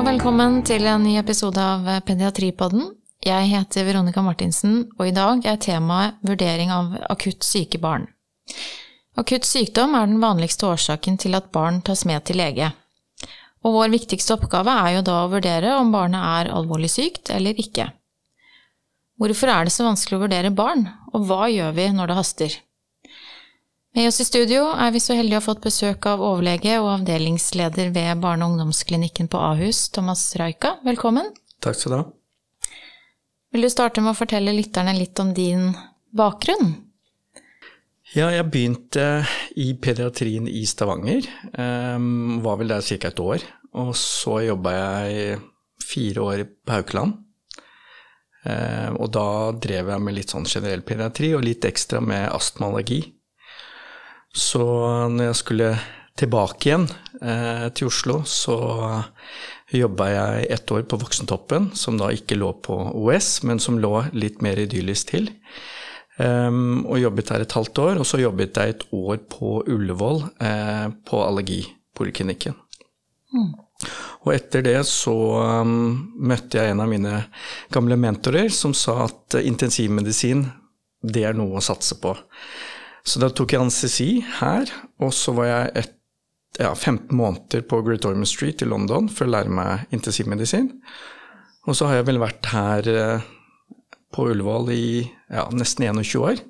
og velkommen til en ny episode av Pediatripodden. Jeg heter Veronica Martinsen, og i dag er temaet vurdering av akutt syke barn. Akutt sykdom er den vanligste årsaken til at barn tas med til lege. Og vår viktigste oppgave er jo da å vurdere om barnet er alvorlig sykt eller ikke. Hvorfor er det så vanskelig å vurdere barn, og hva gjør vi når det haster? Med oss i studio er vi så heldige å ha fått besøk av overlege og avdelingsleder ved barne- og ungdomsklinikken på Ahus, Thomas Raika. Velkommen. Takk skal du ha. Vil du starte med å fortelle lytterne litt om din bakgrunn? Ja, jeg begynte i pediatrien i Stavanger. Um, var vel der ca. et år. Og så jobba jeg fire år på Haukeland. Um, og da drev jeg med litt sånn generell pediatri og litt ekstra med astma og allergi. Så når jeg skulle tilbake igjen eh, til Oslo, så jobba jeg ett år på Voksentoppen, som da ikke lå på OS, men som lå litt mer idyllisk til. Um, og jobbet der et halvt år. Og så jobbet jeg et år på Ullevål, eh, på allergipoliklinikken. Mm. Og etter det så um, møtte jeg en av mine gamle mentorer som sa at uh, intensivmedisin, det er noe å satse på. Så da tok jeg anestesi her, og så var jeg et, ja, 15 måneder på Great Ormond Street i London for å lære meg intensivmedisin. Og så har jeg vel vært her uh, på Ullevål i ja, nesten 21 år.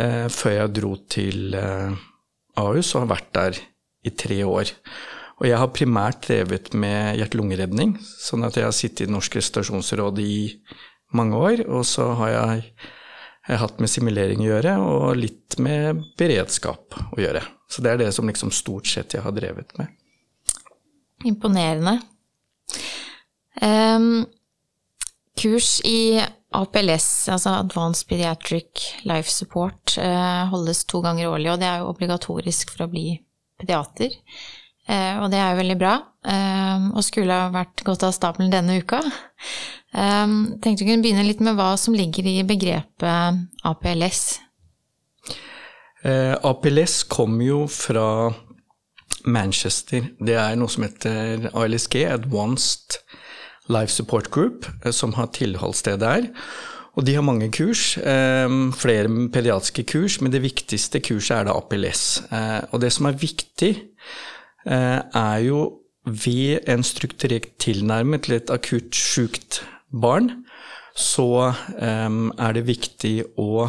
Eh, før jeg dro til eh, Ahus og har vært der i tre år. Og jeg har primært drevet med hjerte-lungeredning, sånn at jeg har sittet i Norsk restaurasjonsråd i mange år. Og så har jeg, hatt med simulering å gjøre, og litt med beredskap å gjøre. Så det er det som liksom stort sett jeg har drevet med. Imponerende. Um, kurs i APLS, altså Advanced Pediatric Life Support, eh, holdes to ganger årlig, og det er jo obligatorisk for å bli pediater. Eh, og det er jo veldig bra, eh, og skulle ha vært gått av stabelen denne uka. Tenkte vi kunne begynne litt med hva som ligger i begrepet APLS. APLS kommer jo fra Manchester. Det er noe som heter ALSG, Advanced Life Support Group, eh, som har tilholdssted der. Og de har mange kurs, eh, flere pediatriske kurs, men det viktigste kurset er da APLS. Eh, og det som er viktig, er jo ved en strukturert tilnærmet til et akutt sjukt barn, så er det viktig å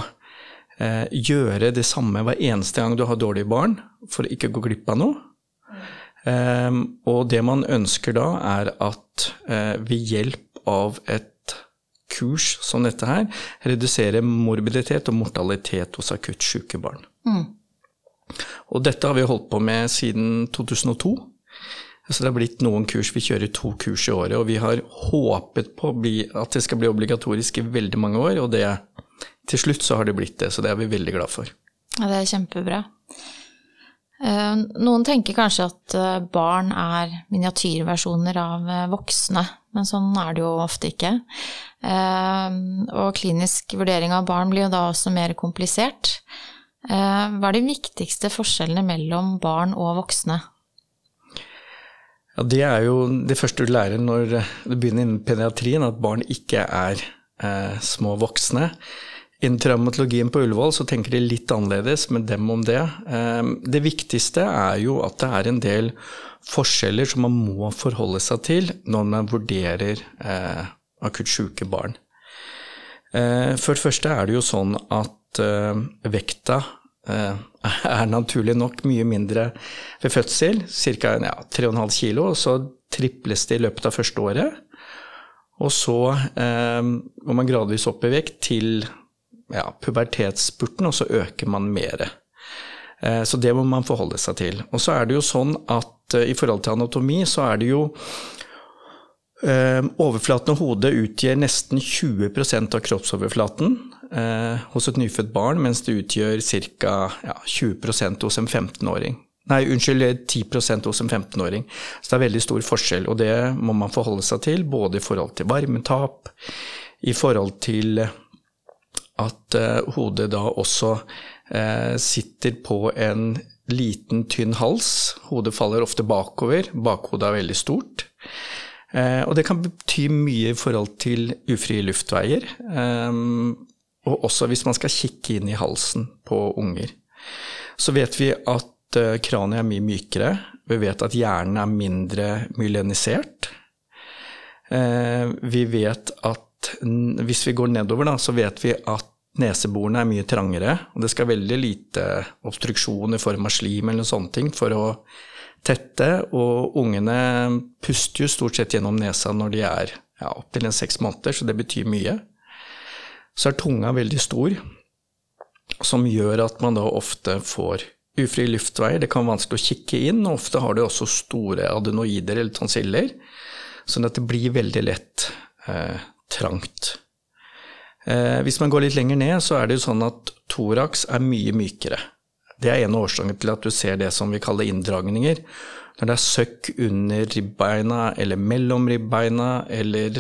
gjøre det samme hver eneste gang du har dårlige barn, for å ikke gå glipp av noe. Um, og det man ønsker da, er at uh, ved hjelp av et kurs som dette her, redusere morbiditet og mortalitet hos akutt syke barn. Mm. Og dette har vi holdt på med siden 2002. Så det har blitt noen kurs. Vi kjører to kurs i året, og vi har håpet på at det skal bli obligatorisk i veldig mange år, og det, til slutt så har det blitt det, så det er vi veldig glad for. Ja, det er kjempebra. Eh, noen tenker kanskje at eh, barn er miniatyrversjoner av eh, voksne, men sånn er det jo ofte ikke. Og klinisk vurdering av barn blir jo da også mer komplisert. Hva er de viktigste forskjellene mellom barn og voksne? Ja, Det er jo det første du lærer når du begynner innen pediatrien, at barn ikke er eh, små voksne. Innen traumatologien på Ullevål så tenker de litt annerledes med dem om det. Eh, det viktigste er jo at det er en del forskjeller som man må forholde seg til når man vurderer eh, akutt syke barn. Eh, for det første er det jo sånn at eh, vekta er naturlig nok mye mindre ved fødsel, ca. Ja, 3,5 kg, og så triples det i løpet av første året. Og så går man gradvis opp i vekt til ja, pubertetsspurten, og så øker man mer. Eh, så det må man forholde seg til. Og så er det jo sånn at eh, i forhold til anatomi, så er det jo eh, Overflaten og hodet utgjør nesten 20% av kroppsoverflaten hos et nyfødt barn, mens det utgjør ca. Ja, 20% hos en 15-åring. Nei, unnskyld, 10% hos en 15-åring. Så det er veldig stor forskjell, og det må man forholde seg til, både i forhold til varmetap, i forhold til at eh, hodet da også eh, sitter på en liten, tynn hals. Hodet faller ofte bakover. Bakhodet er veldig stort. Eh, og det kan bety mye i forhold til ufrie luftveier. Um, og også hvis man skal kikke inn i halsen på unger. Så vet vi at uh, kraniet er mye mykere. Vi vet at hjernen er mindre myelinisert. Uh, vi vet at hvis vi går nedover, da, så vet vi at neseborene er mye trangere. Og det skal veldig lite obstruksjon i form av slim eller sånne ting for å tette. Og ungene puster jo stort sett gjennom nesa når de er ja, opptil seks måneder, så det betyr mye. Så er tunga veldig stor, som gjør at man da ofte får ufrie luftveier. Det kan være vanskelig å kikke inn, og ofte har du også store adenoider eller tonsiller, sånn at det blir veldig lett eh, trangt. Eh, hvis man går litt lenger ned, så er det jo sånn at thorax er mye mykere. Det er en av årsakene til at du ser det som vi kaller inndragninger. Når det er søkk under ribbeina eller mellom ribbeina eller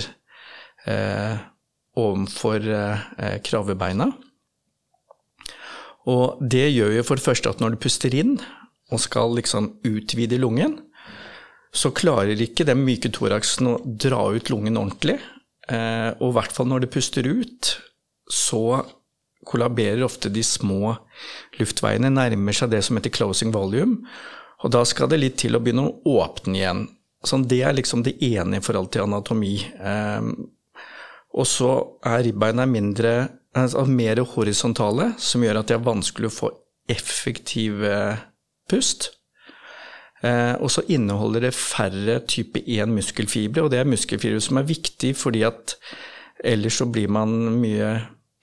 eh, ovenfor eh, kravebeina. Og det gjør jo for det første at når du puster inn og skal liksom utvide lungen, så klarer ikke den myke toraksen å dra ut lungen ordentlig. Eh, og i hvert fall når det puster ut, så kollaberer ofte de små luftveiene, nærmer seg det som heter closing volume. Og da skal det litt til å begynne å åpne igjen. Så det er liksom det ene i forhold til anatomi. Og så er ribbeina mindre, altså mer horisontale, som gjør at det er vanskelig å få effektiv pust. Eh, og så inneholder det færre type 1 muskelfibre, og det er muskelfibre som er viktig fordi at ellers så blir man mye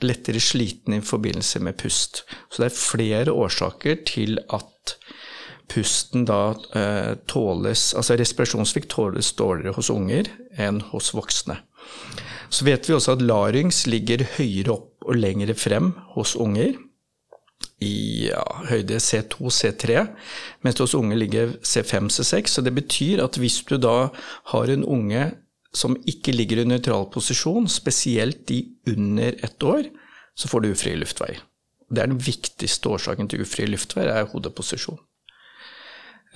lettere sliten i forbindelse med pust. Så det er flere årsaker til at pusten da eh, tåles Altså respirasjonssvikt tåles dårligere hos unger enn hos voksne. Så vet vi også at larynx ligger høyere opp og lengre frem hos unger i ja, høyde C2, C3, mens hos unge ligger C5, C6. Så det betyr at hvis du da har en unge som ikke ligger i nøytral posisjon, spesielt de under ett år, så får du ufrie luftveier. Det er den viktigste årsaken til ufrie luftveier, er hodeposisjon.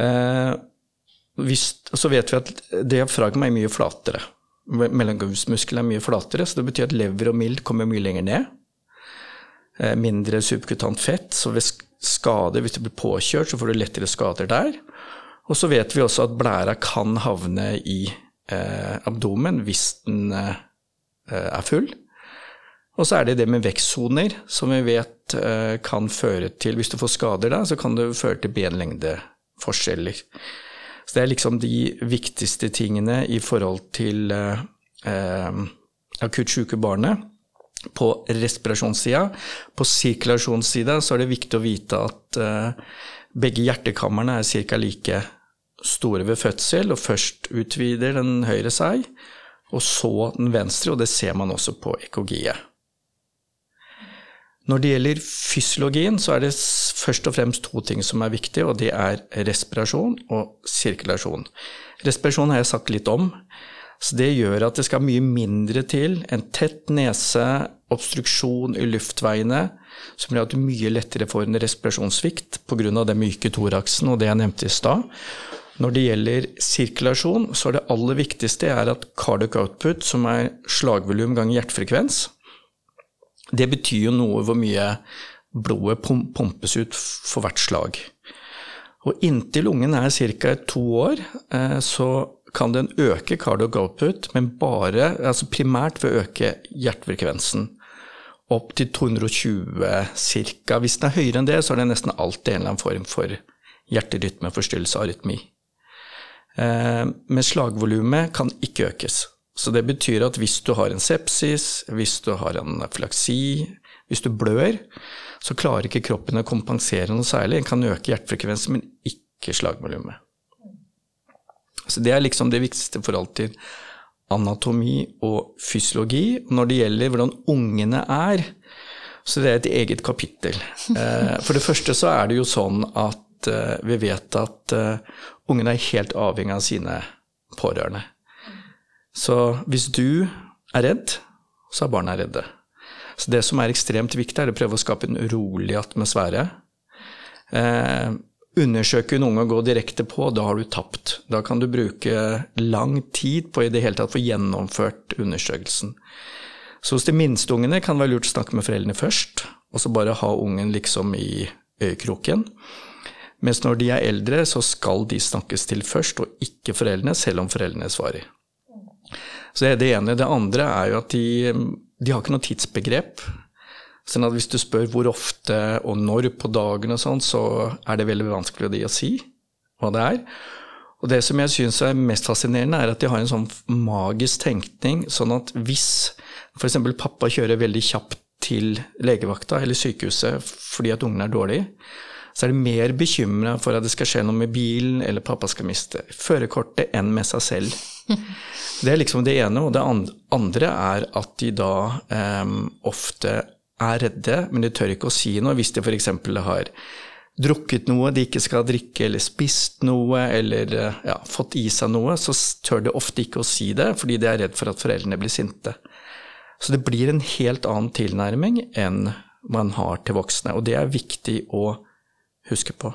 Eh, hvis, så vet vi at diafragma er mye flatere. Mellomgulvsmuskelen er mye flatere, så det betyr at lever og mild kommer mye lenger ned. Eh, mindre subkutant fett, så ved skade, hvis du blir påkjørt, så får du lettere skader der. Og så vet vi også at blæra kan havne i eh, abdomen hvis den eh, er full. Og så er det det med vekstsoner, som vi vet eh, kan føre til Hvis du får skader da, så kan det føre til benlengdeforskjeller. Så det er liksom de viktigste tingene i forhold til eh, eh akutt syke barnet på respirasjonssida. På sirkulasjonssida så er det viktig å vite at eh, begge hjertekamrene er ca. like store ved fødsel, og først utvider den høyre seg, og så den venstre, og det ser man også på EKG-et. Når det gjelder fysiologien, så er det først og fremst to ting som er viktige, og det er respirasjon og sirkulasjon. Respirasjon har jeg sagt litt om. Så det gjør at det skal mye mindre til. En tett nese, obstruksjon i luftveiene, som gjør at du mye lettere får en respirasjonssvikt pga. den myke toraksen og det jeg nevnte i stad. Når det gjelder sirkulasjon, så er det aller viktigste er at cardiac output, som er slagvolum ganger hjertefrekvens, det betyr jo noe hvor mye blodet pumpes ut for hvert slag. Og inntil ungen er ca. to år, eh, så kan den øke cardiac men bare, altså primært ved å øke hjertefrekvensen opp til 220 ca. Hvis den er høyere enn det, så er det nesten alltid en eller annen form for hjerterytmeforstyrrelse, arytmi. Eh, men slagvolumet kan ikke økes. Så det betyr at hvis du har en sepsis, hvis du har en flaksi, hvis du blør, så klarer ikke kroppen å kompensere noe særlig. Den kan øke hjertefrekvensen, men ikke slagvolumet. Så det er liksom det viktigste for forhold til anatomi og fysiologi. Når det gjelder hvordan ungene er, så det er et eget kapittel. Eh, for det første så er det jo sånn at eh, vi vet at eh, ungene er helt avhengig av sine pårørende. Så hvis du er redd, så er barna redde. Så det som er ekstremt viktig, er å prøve å skape en rolig atmosfære. undersøke en unge og gå direkte på, da har du tapt. Da kan du bruke lang tid på i det hele tatt få gjennomført undersøkelsen. Så hos de minste ungene kan det være lurt å snakke med foreldrene først, og så bare ha ungen liksom i øyekroken. Mens når de er eldre, så skal de snakkes til først, og ikke foreldrene, selv om foreldrene svarer. Så det er det ene. Det andre er jo at de, de har ikke noe tidsbegrep. Sånn at hvis du spør hvor ofte og når på dagen og sånn, så er det veldig vanskelig for de å si hva det er. Og det som jeg syns er mest fascinerende, er at de har en sånn magisk tenkning, sånn at hvis f.eks. pappa kjører veldig kjapt til legevakta eller sykehuset fordi at ungen er dårlig, så er de mer bekymra for at det skal skje noe med bilen eller pappa skal miste førerkortet enn med seg selv. Det er liksom det ene. Og det andre er at de da eh, ofte er redde, men de tør ikke å si noe hvis de f.eks. har drukket noe de ikke skal drikke, eller spist noe, eller ja, fått i seg noe, så tør de ofte ikke å si det, fordi de er redd for at foreldrene blir sinte. Så det blir en helt annen tilnærming enn man har til voksne, og det er viktig å huske på.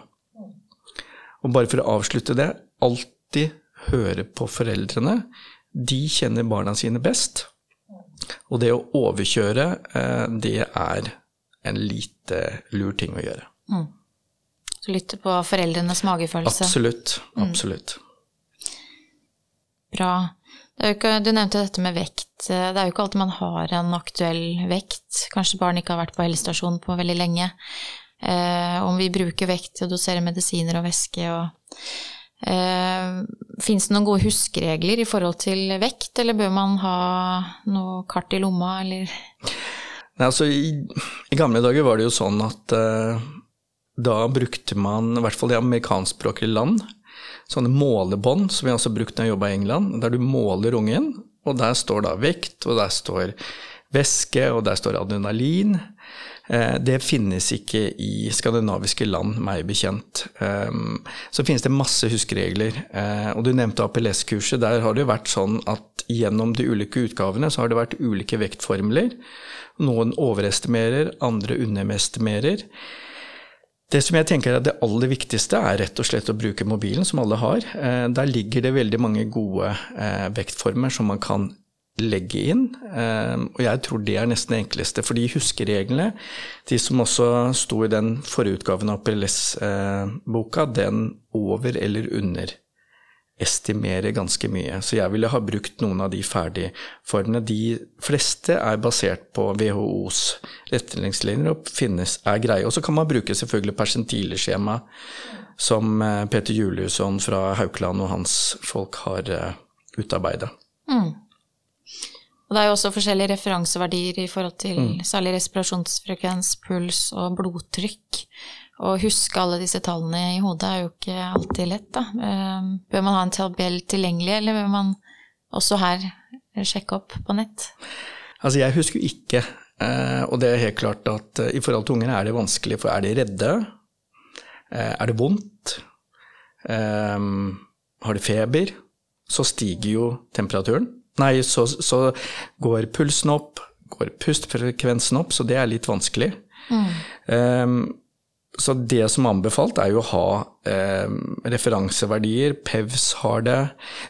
Og bare for å avslutte det, alltid høre på foreldrene. De kjenner barna sine best. Og det å overkjøre, eh, det er en lite lur ting å gjøre. Mm. Så lytte på foreldrenes magefølelse. Absolutt. Mm. Absolutt. Mm. Bra. Ikke, du nevnte dette med vekt. Det er jo ikke alltid man har en aktuell vekt. Kanskje barn ikke har vært på helsestasjon på veldig lenge. Eh, om vi bruker vekt til å dosere medisiner og væske og Eh, Fins det noen gode huskeregler i forhold til vekt, eller bør man ha noe kart i lomma, eller? Nei, altså, i, i, gamle dager var det jo sånn at eh, da brukte man, i hvert fall i amerikanskspråklige land, sånne målebånd som vi også brukte da jeg jobba i England, der du måler ungen, og der står da vekt, og der står væske, og der står adrenalin. Eh, det finnes ikke i skandinaviske land, meg bekjent. Ehm, så finnes det masse huskeregler. Eh, og du nevnte APLS-kurset. Der har det vært sånn at gjennom de ulike utgavene så har det vært ulike vektformler. Noen overestimerer, andre underestimerer. Det som jeg tenker er det aller viktigste, er rett og slett å bruke mobilen, som alle har. Eh, der ligger det veldig mange gode vektformer som man kan legge inn. Ehm, og jeg tror det er nesten det enkleste, for de huskereglene, de som også sto i den forrige utgaven av PLS-boka, den over eller under estimerer ganske mye. Så jeg ville ha brukt noen av de ferdigformene. De fleste er basert på WHOs retningslinjer og finnes, er greie. Og så kan man bruke selvfølgelig persentileskjema som eh, Peter Juliusson fra Haukeland og hans folk har eh, utarbeida. Mm. Og det er jo også forskjellige referanseverdier i forhold til mm. særlig respirasjonsfrekvens, puls og blodtrykk. Å huske alle disse tallene i hodet er jo ikke alltid lett, da. Ehm, bør man ha en tabell tilgjengelig, eller bør man også her sjekke opp på nett? Altså, jeg husker ikke, eh, og det er helt klart at eh, i forhold til unger er det vanskelig, for er de redde? Eh, er det vondt? Ehm, har de feber? Så stiger jo temperaturen. Nei, så, så, går pulsen opp, går pustfrekvensen opp, så det er litt vanskelig. Mm. Um, så det som er anbefalt, er jo å ha eh, referanseverdier. PEVS har det,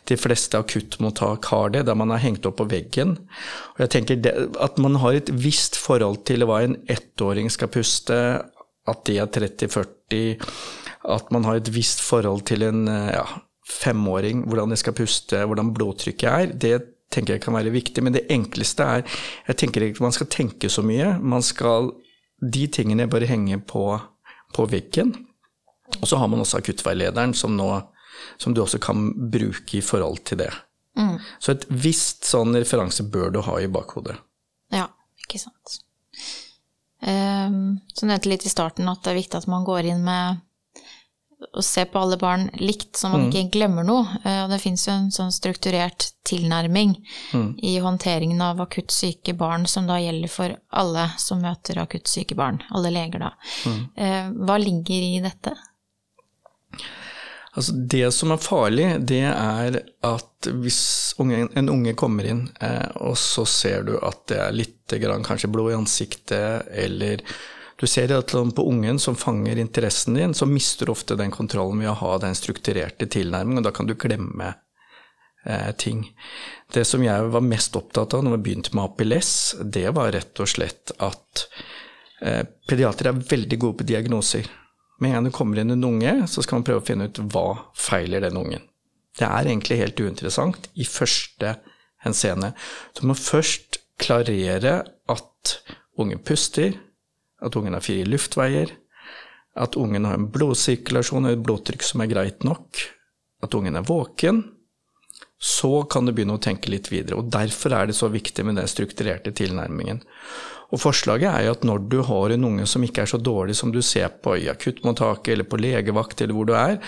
de fleste akuttmottak har det, der man har hengt opp på veggen. Og jeg tenker det, At man har et visst forhold til hva en ettåring skal puste, at det er 30-40, at man har et visst forhold til en ja, femåring, hvordan de skal puste, hvordan blodtrykket er, det tenker jeg kan være viktig. Men det enkleste er Jeg tenker ikke man skal tenke så mye. Man skal De tingene bare henge på, på veggen. Og så har man også akuttveilederen, som, nå, som du også kan bruke i forhold til det. Mm. Så et visst sånn referanse bør du ha i bakhodet. Ja, ikke sant. Um, så nevnte litt i starten at det er viktig at man går inn med å se på alle barn likt, så man mm. ikke glemmer noe. Eh, og det fins jo en sånn strukturert tilnærming mm. i håndteringen av akutt syke barn, som da gjelder for alle som møter akutt syke barn. Alle leger, da. Mm. Eh, hva ligger i dette? Altså det som er farlig, det er at hvis unge, en unge kommer inn, eh, og så ser du at det er litt grann, kanskje blod i ansiktet, eller Du ser at på ungen som fanger interessen din, så mister du ofte den kontrollen ved å ha den strukturerte tilnærmingen, og da kan du glemme eh, ting. Det som jeg var mest opptatt av når vi begynte med APLS, det var rett og slett at eh, pediatere er veldig gode på diagnoser. Med en gang det kommer inn en unge, så skal man prøve å finne ut hva feiler den ungen. Det er egentlig helt uinteressant i første henseende. Du må først klarere at ungen puster, at ungen har frie luftveier, at ungen har en blodsirkulasjon og et blodtrykk som er greit nok, at ungen er våken, så kan du begynne å tenke litt videre. og Derfor er det så viktig med den strukturerte tilnærmingen. Og Forslaget er jo at når du har en unge som ikke er så dårlig som du ser på i akuttmottaket eller på legevakt eller hvor du er,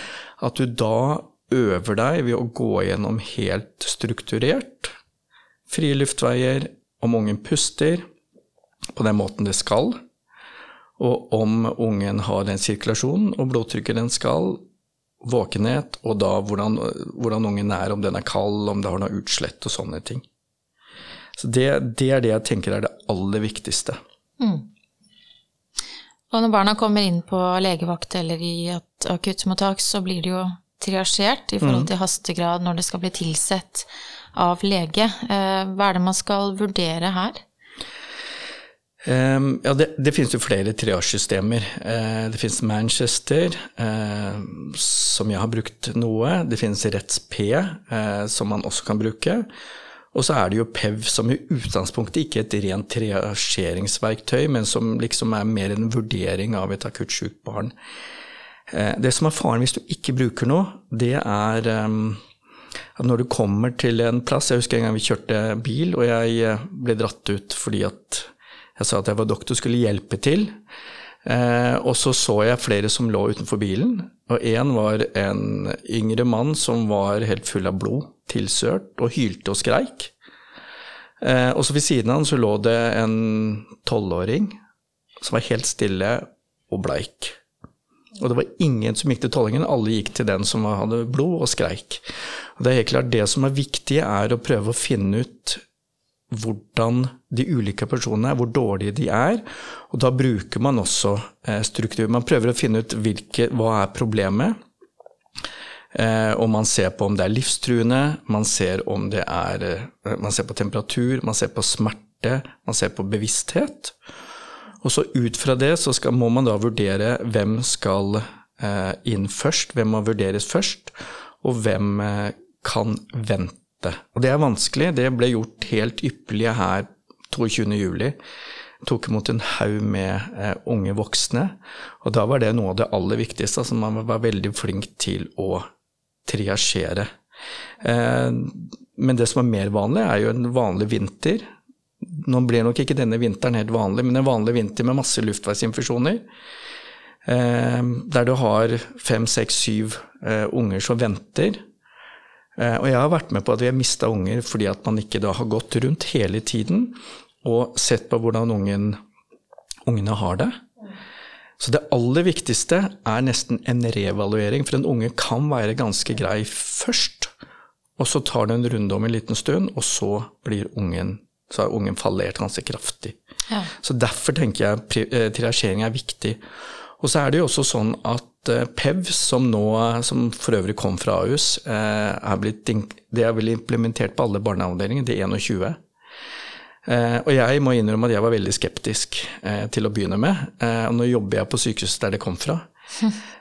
at du da øver deg ved å gå gjennom helt strukturert frie luftveier, om ungen puster på den måten det skal, og om ungen har den sirkulasjonen og blodtrykket den skal, våkenhet, og da hvordan, hvordan, ungen er, om den er kald, om det har noe utslett og sånne ting. Så det, det er det jeg tenker er det aller viktigste. Mm. Og når barna kommer inn på legevakt eller i et akuttmottak, så blir det jo triasjert i forhold mm. til hastegrad når det skal bli tilsett av lege. Eh, hva er det man skal vurdere her? Um, ja, det, det, finnes jo flere triasjesystemer. Uh, det finnes Manchester, uh, som jeg har brukt noe. Det finnes RETS-P, uh, som man også kan bruke. Og så er det jo PEV, som i utgangspunktet ikke er et rent triasjeringsverktøy, men som liksom er mer en vurdering av et akutt sykt barn. Det som er faren hvis du ikke bruker noe, det er um, at når du kommer til en plass Jeg husker en gang vi kjørte bil, og jeg ble dratt ut fordi at jeg sa at jeg var doktor, og skulle hjelpe til. Eh, og så så jeg flere som lå utenfor bilen, og én var en yngre mann som var helt full av blod, tilsørt, og hylte og skreik. Eh, og så ved siden av han så lå det en tolvåring som var helt stille og bleik. Og det var ingen som gikk til tollingen, alle gikk til den som hadde blod og skreik. Og det er helt klart det som er viktig, er å prøve å finne ut hvordan de ulike personene er, hvor dårlige de er. Og da bruker man også eh, struktur. Man prøver å finne ut hvilke, hva er problemet. Eh, og man ser på om det er livstruende, man ser, er, eh, man ser på temperatur, man ser på smerte, man ser på bevissthet. Og så ut fra det så skal, må man da vurdere hvem skal inn først, hvem må vurderes først, og hvem kan vente dette. Og det er vanskelig. Det ble gjort helt ypperlig her 22.07. Tok imot en haug med eh, unge voksne. Og da var det noe av det aller viktigste. Altså man var veldig flink til å triasjere. Eh, men det som er mer vanlig, er jo en vanlig vinter. Nå blir nok ikke denne vinteren helt vanlig, men en vanlig vinter med masse luftveisinfeksjoner. Eh, der du har fem, seks, syv eh, unger som venter og jeg har vært med på at vi har mista unger fordi at man ikke da har gått rundt hele tiden og sett på hvordan ungen, ungene har det. Så det aller viktigste er nesten en revaluering, for en unge kan være ganske grei først, og så tar det en runde om en liten stund, og så blir ungen så har ungen fallert ganske kraftig. Ja. Så derfor tenker jeg eh, triasjering er viktig. Og så er det jo også sånn at Eh, PEV, som nå, som for øvrig kom fra Ahus, eh, er blitt, det er vel implementert på alle barneavdelinger, det er 21. Eh, og jeg må innrømme at jeg var veldig skeptisk til å begynne med. Og nå jobber jeg på sykehuset der det kom fra.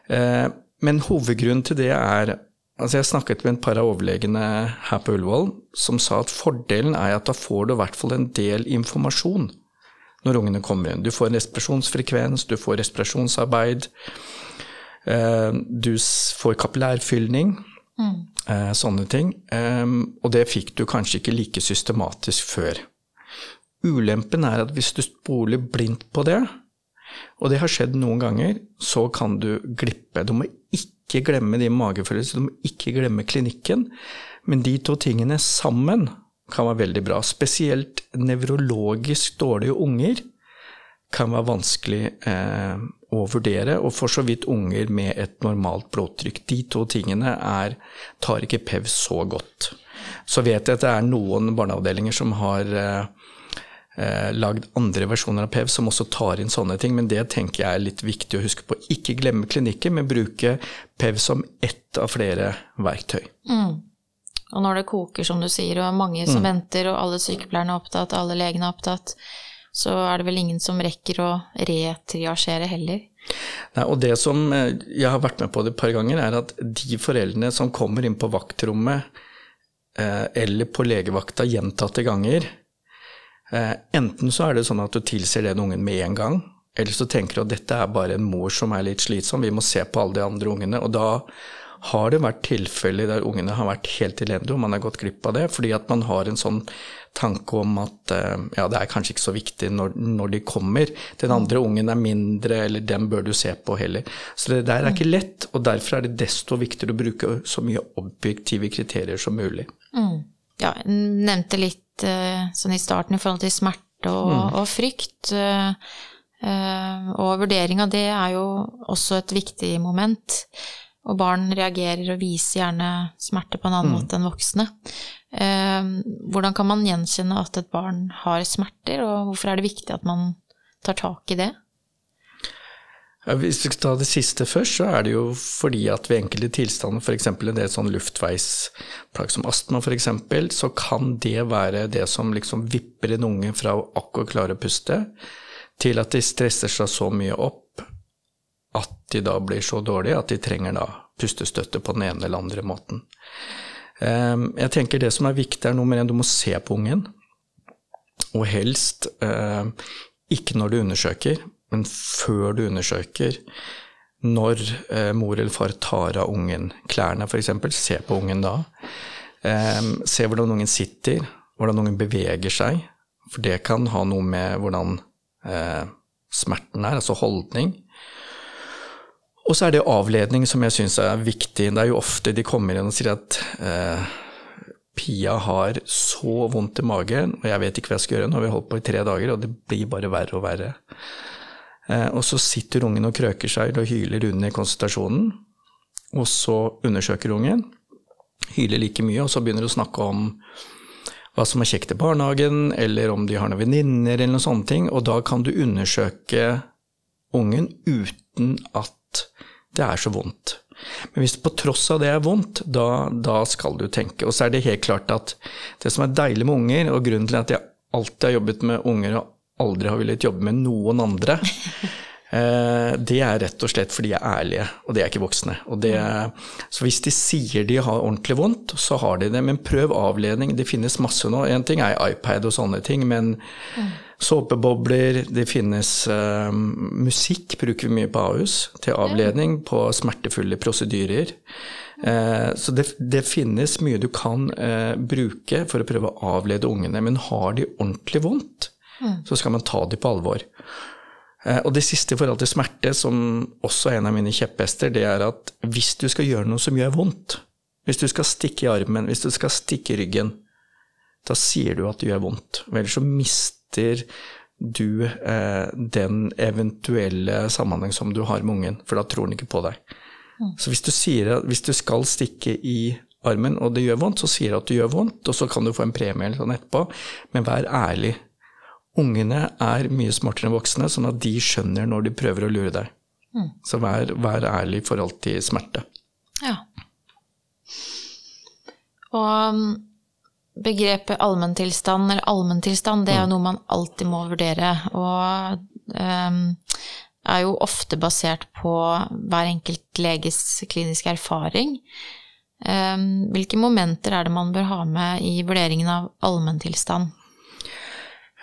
Men hovedgrunnen til det er Altså jeg snakket med et par av overlegene her på Ullevål som sa at fordelen er at da får du i hvert fall en del informasjon når ungene kommer inn. Du får en respirasjonsfrekvens, du får respirasjonsarbeid. Eh, du får kapillærfylning. mm. Eh, sånne ting. Og det fikk du kanskje ikke like systematisk før. Ulempen er at hvis du spoler blindt på det, og det har skjedd noen ganger, så kan du glippe. Du må ikke glemme de magefølelsene, du må ikke glemme klinikken. Men de to tingene sammen kan være veldig bra. Spesielt nevrologisk dårlige unger kan være vanskelig eh, å vurdere, og for så vidt unger med et normalt blodtrykk. De to tingene er, tar ikke PEV så godt. Så vet jeg at det er noen barneavdelinger som har eh, eh, lagd andre versjoner av PEV som også tar inn sånne ting, men det tenker jeg er litt viktig å huske på. Ikke glemme klinikken, men bruke PEV som ett av flere verktøy. Mm. Og når det koker, som du sier, og mange som mm. venter, og alle sykepleierne er opptatt, alle legene er opptatt, så er det vel ingen som rekker å retriasjere heller. Nei, og det som eh, jeg har vært med på det et par ganger, er at de foreldrene som kommer inn på vaktrommet eh, eller på legevakta gjentatte ganger, Eh, enten så er det sånn at du tilser den ungen med en gang, eller så tenker du at dette er bare en mor som er litt slitsom, vi må se på alle de andre ungene. Og da har det vært tilfeller der ungene har vært helt elendige, og man har gått glipp av det, fordi at man har en sånn tanke om at eh, ja, det er kanskje ikke så viktig når, når, de kommer. Den andre ungen er mindre, eller den bør du se på heller. Så det der er ikke lett, og derfor er det desto viktigere å bruke så mye objektive kriterier som mulig. Mm. Ja, jeg nevnte litt Eh, sånn i starten i forhold til smerte og, mm. og frykt. Eh, og vurdering av det er jo også et viktig moment. Og barn reagerer og viser gjerne smerte på en annen mm. måte enn voksne. Hvordan kan man gjenkjenne at et barn har smerter, og hvorfor er det viktig at man tar tak i det? Ja, hvis vi skal ta det siste først, så er det jo fordi at ved enkelte tilstander, f.eks. en del sånn luftveisplagg som astma f.eks., så kan det være det som liksom vipper en unge fra å akkurat klare å puste, til at de stresser seg så mye opp at de da blir så dårlige at de trenger da pustestøtte på den ene eller andre måten. Ehm, jeg tenker det som er viktig, er nummer én, du må se på ungen. Og helst eh, ikke når du undersøker, men før du undersøker, når eh, mor eller far tar av ungen klærne f.eks., se på ungen da. Eh, se hvordan ungen sitter, hvordan ungen beveger seg. For det kan ha noe med hvordan eh, smerten er, altså holdning. Og så er det avledning som jeg syns er viktig. Det er jo ofte de kommer inn og sier at eh, Pia har så vondt i magen, og jeg vet ikke hva jeg skal gjøre. Nå har vi holdt på i tre dager, og det blir bare verre og verre. Eh, og så sitter ungen og krøker seg og hyler under konsultasjonen. Og så undersøker ungen, hyler like mye, og så begynner de å snakke om hva som er kjekt i barnehagen, eller om de har noen venninner, eller noen sånne ting. Og da kan du undersøke ungen uten at det er så vondt. Men hvis på tross av det er vondt, da, da, skal du tenke. Og så er det helt klart at det som er deilig med unger, og grunnen til at jeg alltid har jobbet med unger og aldri har villet jobbe med noen andre, det er rett og slett fordi de er ærlige, og de er ikke voksne. Det, så hvis de sier de har ordentlig vondt, så har de det. Men prøv avledning. Det finnes masse nå. En ting er iPad og sånne ting, men såpebobler, det finnes uh, Musikk bruker vi mye på Ahus til avledning på smertefulle prosedyrer. Uh, så det, det, finnes mye du kan uh, bruke for å prøve å avlede ungene, men har de ordentlig vondt, så skal man ta dem på alvor. Eh, og det siste i forhold til smerte, som også er en av mine kjepphester, det er at hvis du skal gjøre noe som gjør vondt, hvis du skal stikke i armen, hvis du skal stikke i ryggen, da sier du at det gjør vondt. Ellers så mister du eh, den eventuelle sammenheng som du har med ungen, for da tror den ikke på deg. Mm. Så hvis du, sier hvis du skal stikke i armen, og det gjør vondt, så sier du at det gjør vondt, og så kan du få en premie eller sånn etterpå, men vær ærlig. Ungene er mye smartere enn voksne, sånn at de skjønner når de prøver å lure deg. Mm. Så vær, vær, ærlig i forhold til smerte. Ja. Og um, begrepet allmenntilstand, eller allmenntilstand, det er jo mm. noe man alltid må vurdere. Og um, er jo ofte basert på hver enkelt leges kliniske erfaring. Um, hvilke momenter er det man bør ha med i vurderingen av allmenntilstand?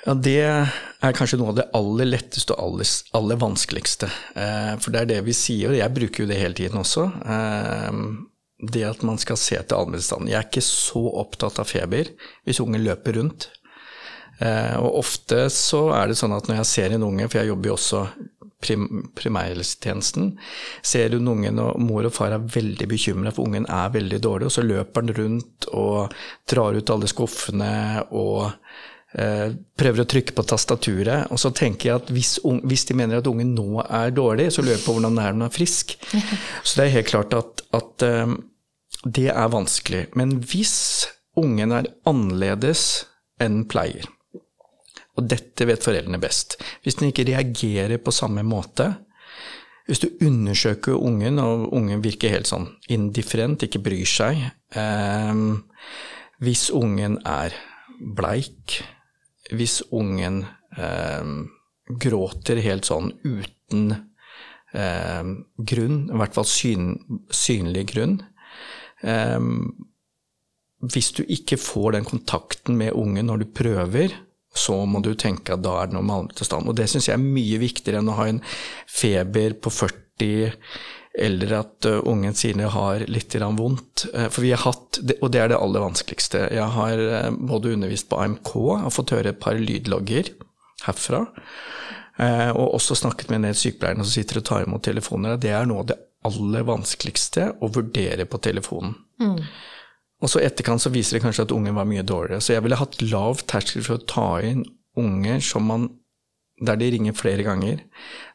Ja, Det er kanskje noe av det aller letteste og aller, aller vanskeligste. Eh, for det er det vi sier, og jeg bruker jo det hele tiden også. Eh, det at man skal se til allmennstanden. Jeg er ikke så opptatt av feber hvis ungen løper rundt. Eh, og ofte så er det sånn at når jeg ser en unge, for jeg jobber jo også prim primærhelsetjenesten, ser hun ungen og mor og far er veldig bekymra for ungen er veldig dårlig, og så løper han rundt og drar ut alle skuffene og prøver å trykke på tastaturet. Og så tenker jeg at hvis, hvis, de mener at ungen nå er dårlig, så lurer jeg på hvordan den er når den er frisk. Så det er helt klart at, at um, det er vanskelig. Men hvis ungen er annerledes enn pleier, Og dette vet foreldrene best. Hvis den ikke reagerer på samme måte, hvis du undersøker ungen, og ungen virker helt sånn indifferent, ikke bryr seg um, Hvis ungen er bleik, hvis ungen eh, gråter helt sånn uten eh, grunn, i hvert fall syn, synlig grunn eh, Hvis du ikke får den kontakten med ungen når du prøver, så må du tenke at da er det noe med allmenntilstand. Og det syns jeg er mye viktigere enn å ha en feber på 40 eller at ungen sine har litt vondt. Uh, for vi har hatt, og det er det aller vanskeligste Jeg har både undervist på AMK og fått høre et par lydlogger herfra. Og også snakket med en del sykepleiere som sitter og tar imot telefoner. Det er noe av det aller vanskeligste å vurdere på telefonen. Mm. Og så etterkant så viser det kanskje at ungen var mye dårligere. Så jeg ville hatt lav terskel for å ta inn unger som man der de ringer flere ganger,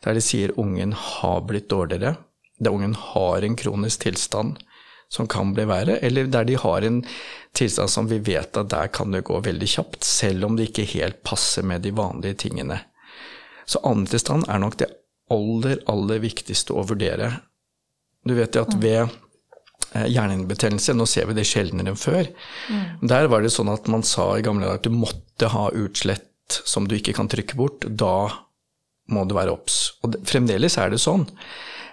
der de sier ungen har blitt dårligere, der ungen har en kronisk tilstand som kan bli verre, eller der de har en tilstand som vi vet at der kan det gå veldig kjapt, selv om det ikke helt passer med de vanlige tingene. Så tilstand er nok det aller, aller viktigste å vurdere. Du vet jo at mm. ved Eh, hjernehinnebetennelse. Nå ser vi det sjeldnere enn før. Mm. Der var det sånn at man sa i gamle dager at du måtte ha utslett som du ikke kan trykke bort. Da må du være obs. Og fremdeles er det sånn.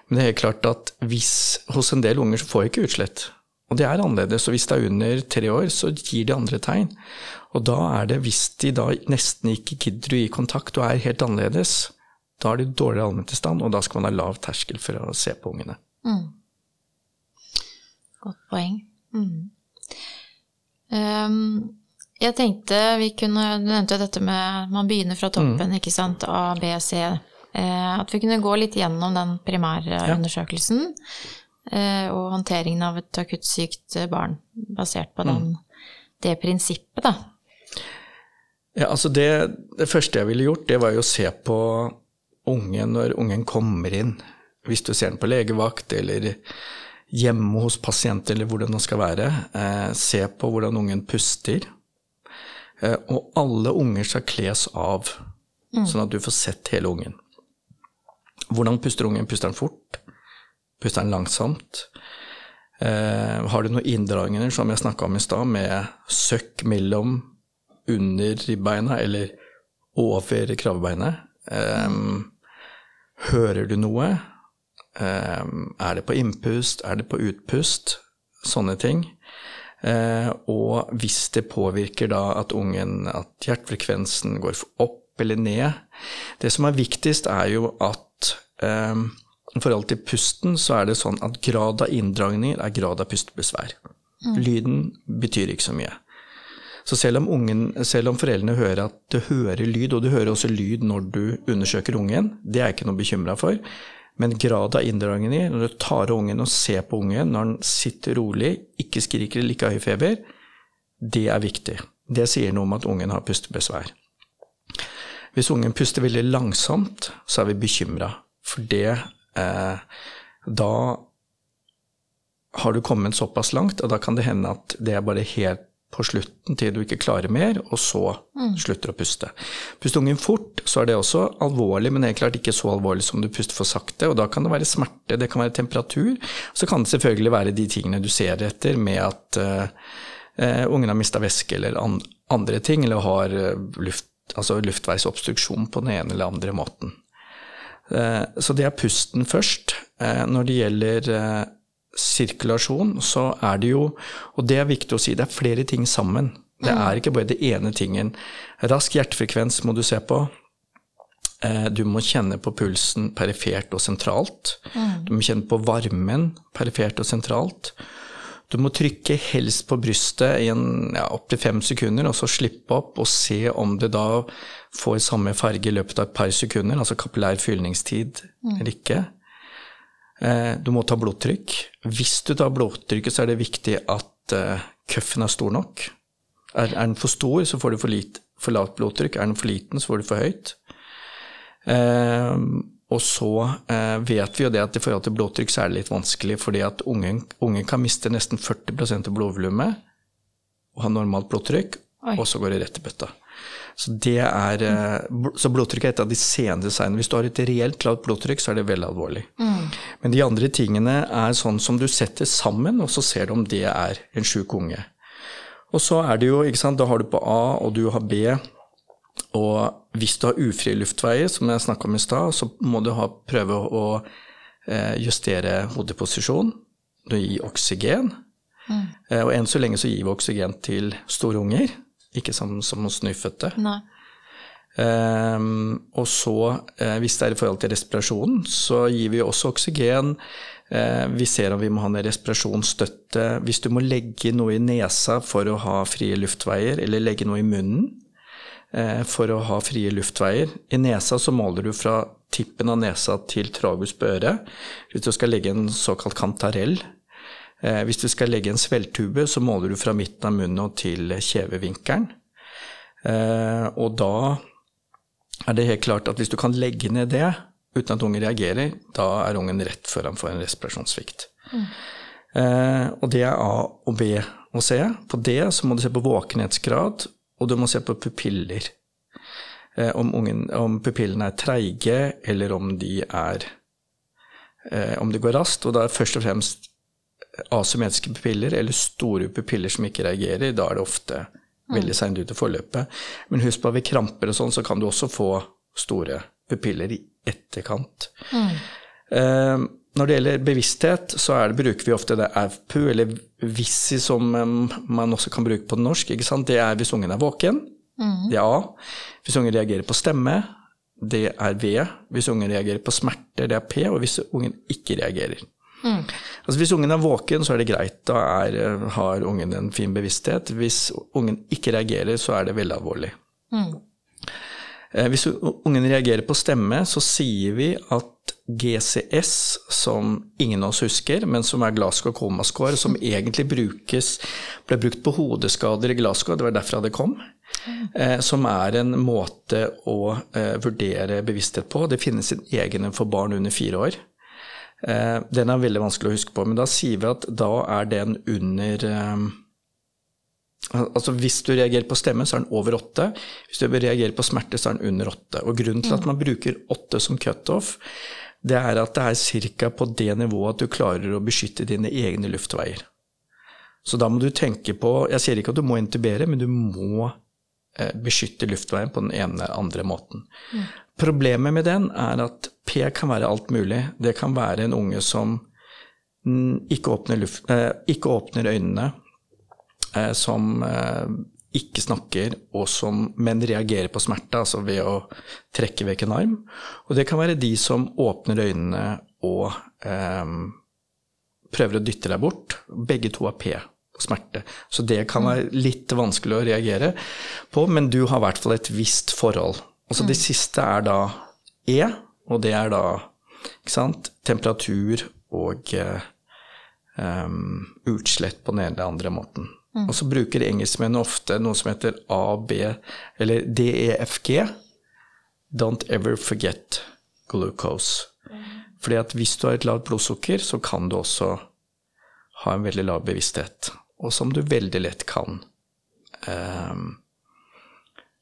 Men det er helt klart at hvis hos en del unger så får jeg ikke utslett. Og det er annerledes. Og hvis det er under tre år, så gir de andre tegn. Og da er det, hvis de da nesten ikke gidder å gi kontakt og er helt annerledes, da er det dårligere allmenntilstand, og da skal man ha lav terskel for å se på ungene. Mm. Godt poeng. Mm. Um, jeg tenkte vi kunne Du nevnte dette med man begynner fra toppen, mm. ikke sant. A, B, C. Eh, at vi kunne gå litt gjennom den primærundersøkelsen ja. eh, og håndteringen av et akutt sykt barn, basert på den, mm. det prinsippet, da. Ja, altså det, det, første jeg ville gjort, det var jo å se på ungen når ungen kommer inn. Hvis du ser den på legevakt eller hjemme hos pasient, eller hvordan den skal være. Eh, se på hvordan ungen puster. Eh, og alle unger skal kles av, mm. sånn at du får sett hele ungen. Hvordan puster ungen? Puster den fort? Puster den langsomt? Eh, har du noen inndragninger, som jeg snakka om i stad, med søkk mellom under ribbeina eller over kravebeinet? Eh, hører du noe? Eh, er det på innpust, er det på utpust? Sånne ting. Eh, og hvis det påvirker da at ungen, at hjertefrekvensen går opp eller ned Det som er viktigst, er jo at um, i forhold til pusten, så er det sånn at grad av inndragninger er grad av pustebesvær. Mm. Lyden betyr ikke så mye. Så selv om, ungen, selv om, foreldrene hører at du hører lyd, og du hører også lyd når du undersøker ungen, det er jeg ikke noe bekymra for, men grad av inndragninger, når du tar ungen og ser på ungen når den sitter rolig, ikke skriker eller ikke har høy feber, det er viktig. Det sier noe om at ungen har pustebesvær. Hvis ungen puster veldig langsomt, så er vi bekymra, for det eh, Da har du kommet såpass langt, og da kan det hende at det er bare helt på slutten til du ikke klarer mer, og så mm. slutter å puste. Puster ungen fort, så er det også alvorlig, men helt klart ikke så alvorlig som du puster for sakte. Og da kan det være smerte, det kan være temperatur. Så kan det selvfølgelig være de tingene du ser etter, med at uh, ungen har mista væske eller an andre ting, eller har uh, luft, altså luftveisobstruksjon på den ene eller andre måten. Uh, så det er pusten først. når det gjelder sirkulasjon, så er det jo, og det er viktig å si, det er flere ting sammen. Det mm. er ikke bare det ene tingen. Rask hjertefrekvens må du se på. Eh, du må kjenne på pulsen perifert og sentralt. Mm. Du må kjenne på varmen perifert og sentralt. Du må trykke helst på brystet i ja, opptil fem sekunder, og så slippe opp og se om det da får samme farge i løpet av et par sekunder, altså kapillær fylningstid mm. eller ikke. Eh, du må ta blodtrykk. Hvis du tar blodtrykket, så er det viktig at eh, køffen er stor nok. Er, den for stor, så får du for, lit, for, lavt blodtrykk. Er den for liten, så får du for høyt. Eh, og så eh, vet vi jo det at i forhold til blodtrykk så er det litt vanskelig, fordi at ungen, ungen kan miste nesten 40% av blodvolumet og ha normalt blodtrykk, Oi. og så går det rett i bøtta. Så, det er, eh, så blodtrykk er et av de senere signene. Hvis du har et reelt lavt blodtrykk, så er det veldig alvorlig. Mm. Men de andre tingene er sånn som du setter sammen, og så ser du om det er en sjuk unge. Og så er det jo, ikke sant, da har du på A, og du har B. Og hvis du har ufrie luftveier, som jeg snakka om i stad, så må du ha, prøve å eh, justere hodeposisjon. Du gir oksygen. Mm. Eh, og enn så lenge så gir vi oksygen til store unger, ikke som, som hos nyfødte. Um, og så, uh, hvis det er i forhold til respirasjonen, så gir vi også oksygen. Uh, vi ser om vi må ha en respirasjonsstøtte. Hvis du må legge noe i nesa for å ha frie luftveier, eller legge noe i munnen for å ha frie luftveier I nesa så måler du fra tippen av nesa til tragus på øret. Hvis du skal legge en såkalt kantarell, Eh, hvis du skal legge en svelgtube, så måler du fra midten av munnen og til kjevevinkelen. Eh, og da er det helt klart at hvis du kan legge ned det uten at ungen reagerer, da er ungen rett før han får en respirasjonssvikt. Mm. Og det er A og B og C. På D så må du se på våkenhetsgrad, og du må se på pupiller. Om, ungen, om pupillene er treige, eller om de er Om det går raskt. Og da er først og fremst asymmetriske pupiller eller store pupiller som ikke reagerer, da er det ofte veldig seint ut i forløpet. Men husk på at ved kramper og sånn, så kan du også få store pupiller i etterkant. Mm. Eh, når det gjelder bevissthet, så det, bruker vi ofte det AVPU, eller VISI, som man også kan bruke på norsk. Det er hvis ungen er våken. Mm. Det er A. Hvis ungen reagerer på stemme, det er V. Hvis ungen reagerer på smerter, det er P. Og hvis ungen ikke reagerer. Mm. Altså Hvis ungen er våken, så er det greit. Da er, har ungen en fin bevissthet. Hvis ungen ikke reagerer, så er det veldig alvorlig. Mm. Eh, hvis ungen reagerer på stemme, så sier vi at GCS, som ingen av oss husker, men som er Glasgow Coma Score, som egentlig brukes, ble brukt på hodeskader i Glasgow, det var derfra det kom, Eh, som er en måte å eh, vurdere bevissthet på. Det finnes en egen for barn under fire år. Eh, den er veldig vanskelig å huske på, men da sier vi at da er den under eh, Altså Hvis du reagerer på stemme, så er den over åtte. Hvis du reagerer på smerte, så er den under åtte. Og grunnen til at mm. man bruker åtte som cutoff, det er at det er ca. på det nivået at du klarer å beskytte dine egne luftveier. Så da må du tenke på Jeg sier ikke at du må intubere, men du må eh, beskytte luftveien på den ene eller andre måten. Mm. Problemet med den er at P kan være alt mulig. Det kan være en unge som ikke åpner, luft, eh, ikke åpner øynene, eh, som ikke snakker, som, men reagerer på smerte, altså ved å trekke vekk en arm. Og det kan være de som åpner øynene og eh, prøver å dytte deg bort. Begge to har P på smerte. Så det kan mm. være litt vanskelig å reagere på, men du har i hvert fall et visst forhold Altså mm. Det siste er da E, og det er da sant, temperatur og um, utslett på den ene eller andre måten. Og så bruker engelskmennene ofte noe som heter AB, eller DEFG. Don't ever forget glucose. Fordi at hvis du har et lavt blodsukker, så kan du også ha en veldig lav bevissthet. Og som du veldig lett kan um,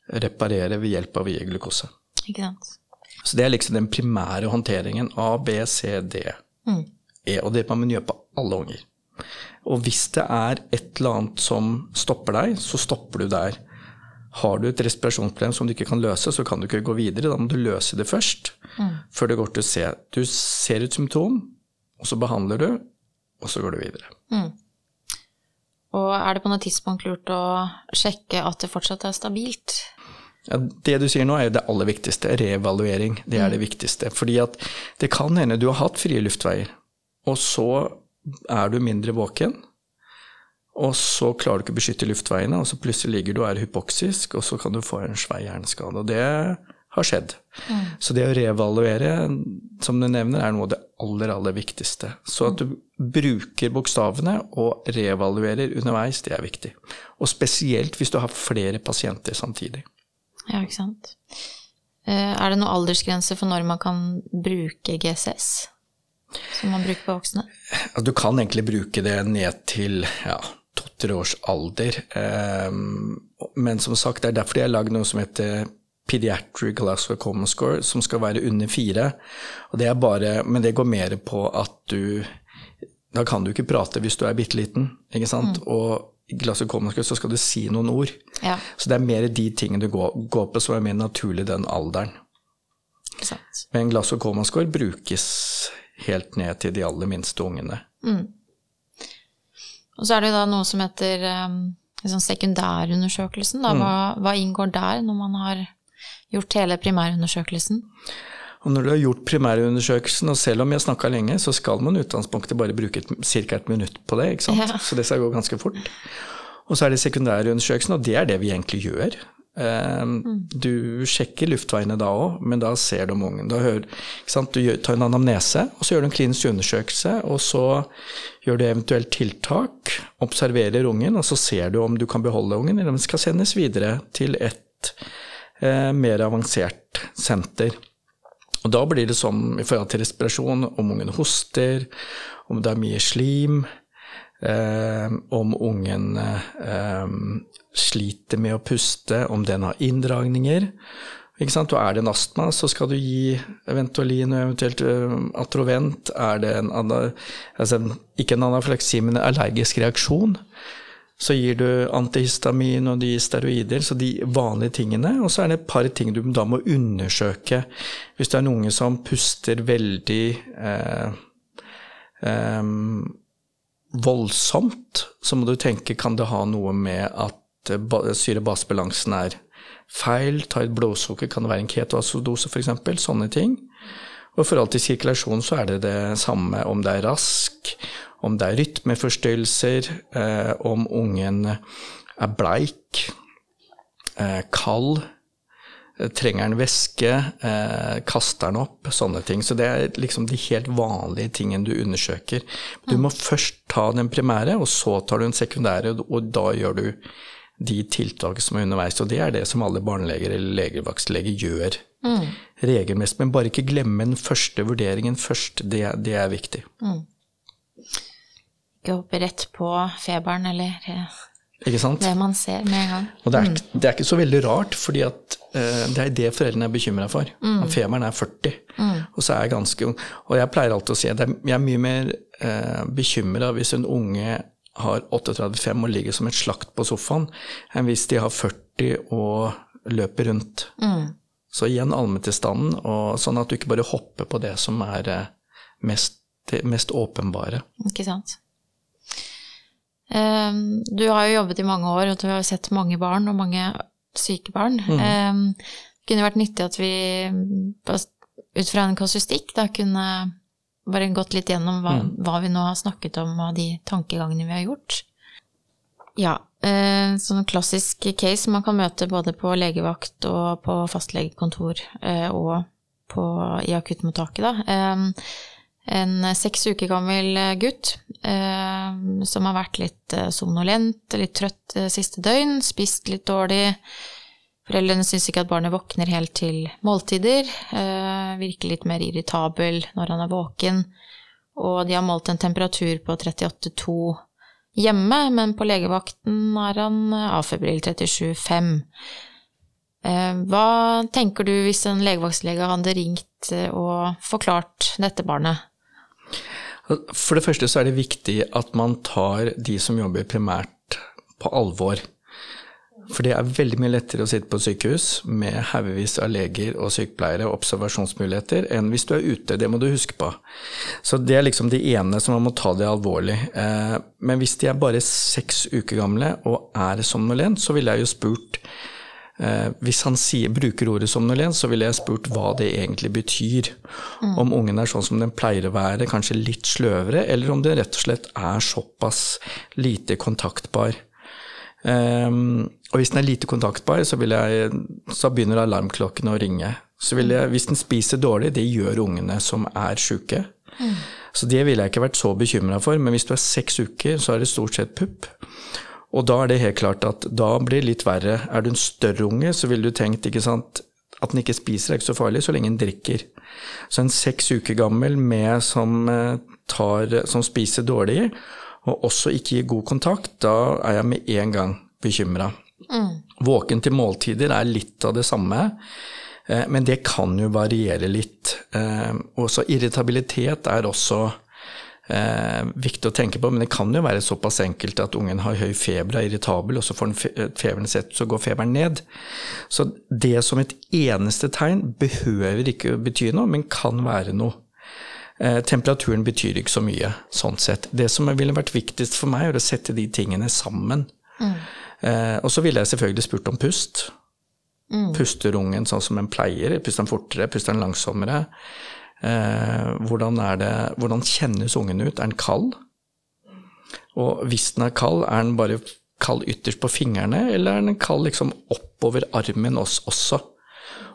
reparere ved hjelp av å gi glukose. Ikke sant. Så det er liksom den primære håndteringen. A, B, C, D, mm. E. Og det man gjøre på alle unger. Og hvis det er et eller annet som stopper deg, så stopper du der. Har du et respirasjonsproblem som du ikke kan løse, så kan du ikke gå videre. Da må du løse det først, mm. før det går til å se. Du ser et symptom, og så behandler du, og så går du videre. Mm. Og er det på noe tidspunkt lurt å sjekke at det fortsatt er stabilt? Ja, det du sier nå er det aller viktigste. Reevaluering. Det er det mm. viktigste. Fordi at det kan hende du har hatt frie luftveier, og så er du mindre våken. Og så klarer du ikke å beskytte luftveiene, og så plutselig ligger du og er hypoksisk, og så kan du få en svær hjerneskade. Og det har skjedd. Mm. Så det å reevaluere, som du nevner, er noe av det aller, aller viktigste. Så at du bruker bokstavene og reevaluerer underveis, det er viktig. Og spesielt hvis du har flere pasienter samtidig. Ja, ikke sant. Eh, er det noen aldersgrense for når man kan bruke GCS? Som man bruker på voksne? Du kan egentlig bruke det ned til ja, års alder. Men som sagt, det er derfor de har lagd noe som heter Pediatric Glasgow Common Score, som skal være under fire. Og det er bare, men det går mer på at du Da kan du ikke prate hvis du er bitte liten, ikke sant. Mm. Og Glasgow Common Score så skal du si noen ord. Ja. Så det er mer de tingene du går, går på som er mer naturlig den alderen. Men Glasgow Common Score brukes helt ned til de aller minste ungene. Mm. Og så er det da noe som heter liksom sekundærundersøkelsen. Da. Mm. Hva, hva, inngår der når man har gjort hele primærundersøkelsen? Og når du har gjort primærundersøkelsen, og selv om jeg snakka lenge, så skal man i utgangspunktet bare bruke ca. et minutt på det, ikke sant? Ja. så det skal gå ganske fort. Og så er det sekundærundersøkelsen, og det er det vi egentlig gjør. Ehm, mm. Du sjekker luftveiene da òg, men da ser du om ungen. Da hører, du tar en anamnese, og så gjør du en klinisk undersøkelse, og så gjør du eventuelt tiltak, observerer ungen, og så ser du om du kan beholde ungen, eller om den skal sendes videre til et eh, mer avansert senter. Og da blir det sånn i forhold til respirasjon, om ungen hoster, om det er mye slim, eh, om ungen eh, sliter med å puste, om den har inndragninger. Ikke sant? Og er det en astma, så skal du gi Ventolin og eventuelt uh, Atrovent. Er det en, altså, ikke en anafleksi, men en allergisk reaksjon, så gir du antihistamin og de steroider, så de vanlige tingene. Og så er det et par ting du da må undersøke. Hvis det er en unge som puster veldig eh, eh, voldsomt, så må du tenke kan det ha noe med at eh, syre-basebalansen er feil, ta et blodsukker, kan det være en ketoacidose f.eks., sånne ting. Og i forhold til sirkulasjon så er det det samme om det er rask, om det er rytmeforstyrrelser, eh, om ungen er bleik, eh, kald, eh, trenger en væske, eh, kaster den opp, sånne ting. Så det er liksom de helt vanlige tingene du undersøker. Du må først ta den primære, og så tar du den sekundære, og da gjør du de tiltakene som er underveis. Og det er det som alle barneleger eller legevaktsleger gjør mm. regelmessig. Men bare ikke glemme den første vurderingen først. Det, det er viktig. Mm ikke hoppe rett på feberen eller ikke sant? det man ser med en gang. Og det er, mm. det er ikke så veldig rart, fordi at uh, det er det foreldrene er bekymra for. Mm. At feberen er 40, mm. og så er jeg ganske ung. Og jeg pleier alltid å si at jeg er mye mer uh, eh, bekymra hvis en unge har 38-5 og ligger som et slakt på sofaen, enn hvis de har 40 og løper rundt. Mm. Så igjen allmenntilstanden, sånn at du ikke bare hopper på det som er mest, det mest åpenbare. Ikke sant. Um, du har jo jobbet i mange år, og du har sett mange barn, og mange syke barn. Mm. Um, det kunne vært nyttig at vi ut fra en kasustikk da kunne bare gått litt gjennom hva, mm. hva, vi nå har snakket om, og de tankegangene vi har gjort. Ja, eh, sånn klassisk case man kan møte både på legevakt og på fastlegekontor eh, og på, i akuttmottaket, da. Eh, en seks uker gammel gutt eh, som har vært litt eh, somnolent, litt trøtt eh, siste døgn, spist litt dårlig. Foreldrene syns ikke at barnet våkner helt til måltider, eh, virker litt mer irritabel når han er våken, og de har målt en temperatur på 38,2 hjemme, men på legevakten er han afebril avfebril 37,5. Eh, hva tenker du hvis en legevaktlege hadde ringt og forklart dette barnet? For det første så er det viktig at man tar de som jobber primært på alvor. For det er veldig mye lettere å sitte på sykehus med haugevis av leger og sykepleiere og observasjonsmuligheter enn hvis du er ute. Det må du huske på. Så det er liksom det ene som man må ta det alvorlig. Eh, men hvis de er bare seks uker gamle og er somnolent, så ville jeg jo spurt Eh, hvis han sier, bruker ordet somnolent, så ville jeg spurt hva det egentlig betyr. Mm. Om ungen er sånn som den pleier å være, kanskje litt sløvere, eller om den rett og slett er såpass lite kontaktbar. Um, og hvis den er lite kontaktbar, så, jeg, så begynner alarmklokken å ringe. Så jeg, hvis den spiser dårlig, det gjør ungene som er sjuke. Mm. Så det ville jeg ikke vært så bekymra for, men hvis du er seks uker, så er det stort sett pupp. Og da er det helt klart at da blir det litt verre. Er du en større unge, så ville du tenkt ikke sant, at den ikke spiser er ikke så farlig så lenge den drikker. Så en seks uker gammel med som, eh, tar, som spiser dårlig, og også ikke gir god kontakt, da er jeg med en gang bekymra. Mm. Våken til måltider er litt av det samme, eh, men det kan jo variere litt. Eh, også irritabilitet er også eh, viktig å tenke på, men det kan jo være såpass enkelt at ungen har høy feber er irritabel, og så får feberen sett, så går feberen ned. Så det som et eneste tegn behøver ikke bety noe, men kan være noe. Temperaturen betyr ikke så mye, sånn sett. Det som ville vært viktigst for meg, er å sette de tingene sammen. Mm. Eh, og så ville jeg selvfølgelig spurt om pust. Mm. Puster ungen sånn som en pleier? Puster den fortere? Puster den langsommere? Eh, hvordan, det, hvordan, kjennes ungen ut? Er den kald? Og hvis den er kald, er den bare kald ytterst på fingrene, eller er den kald liksom oppover armen også?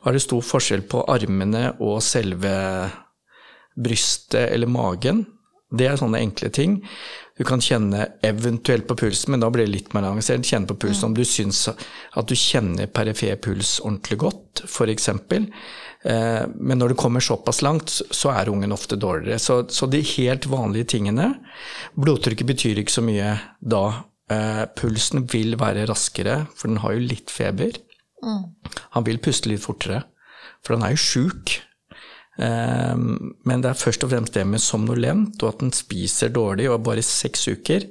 Og er det stor forskjell på armene og selve brystet eller magen? Det er sånne enkle ting. Du kan kjenne eventuelt på pulsen, men da blir det litt mer avansert. Kjenne på pulsen om du syns at du kjenner perifer puls ordentlig godt, f.eks. Eh, men når det kommer såpass langt, så er ungen ofte dårligere. Så, så de helt vanlige tingene Blodtrykket betyr ikke så mye da. Eh, pulsen vil være raskere, for den har jo litt feber. Mm. Han vil puste litt fortere, for han er jo sjuk. Eh, men det er først og fremst det med somnolent, og at den spiser dårlig og er bare seks uker,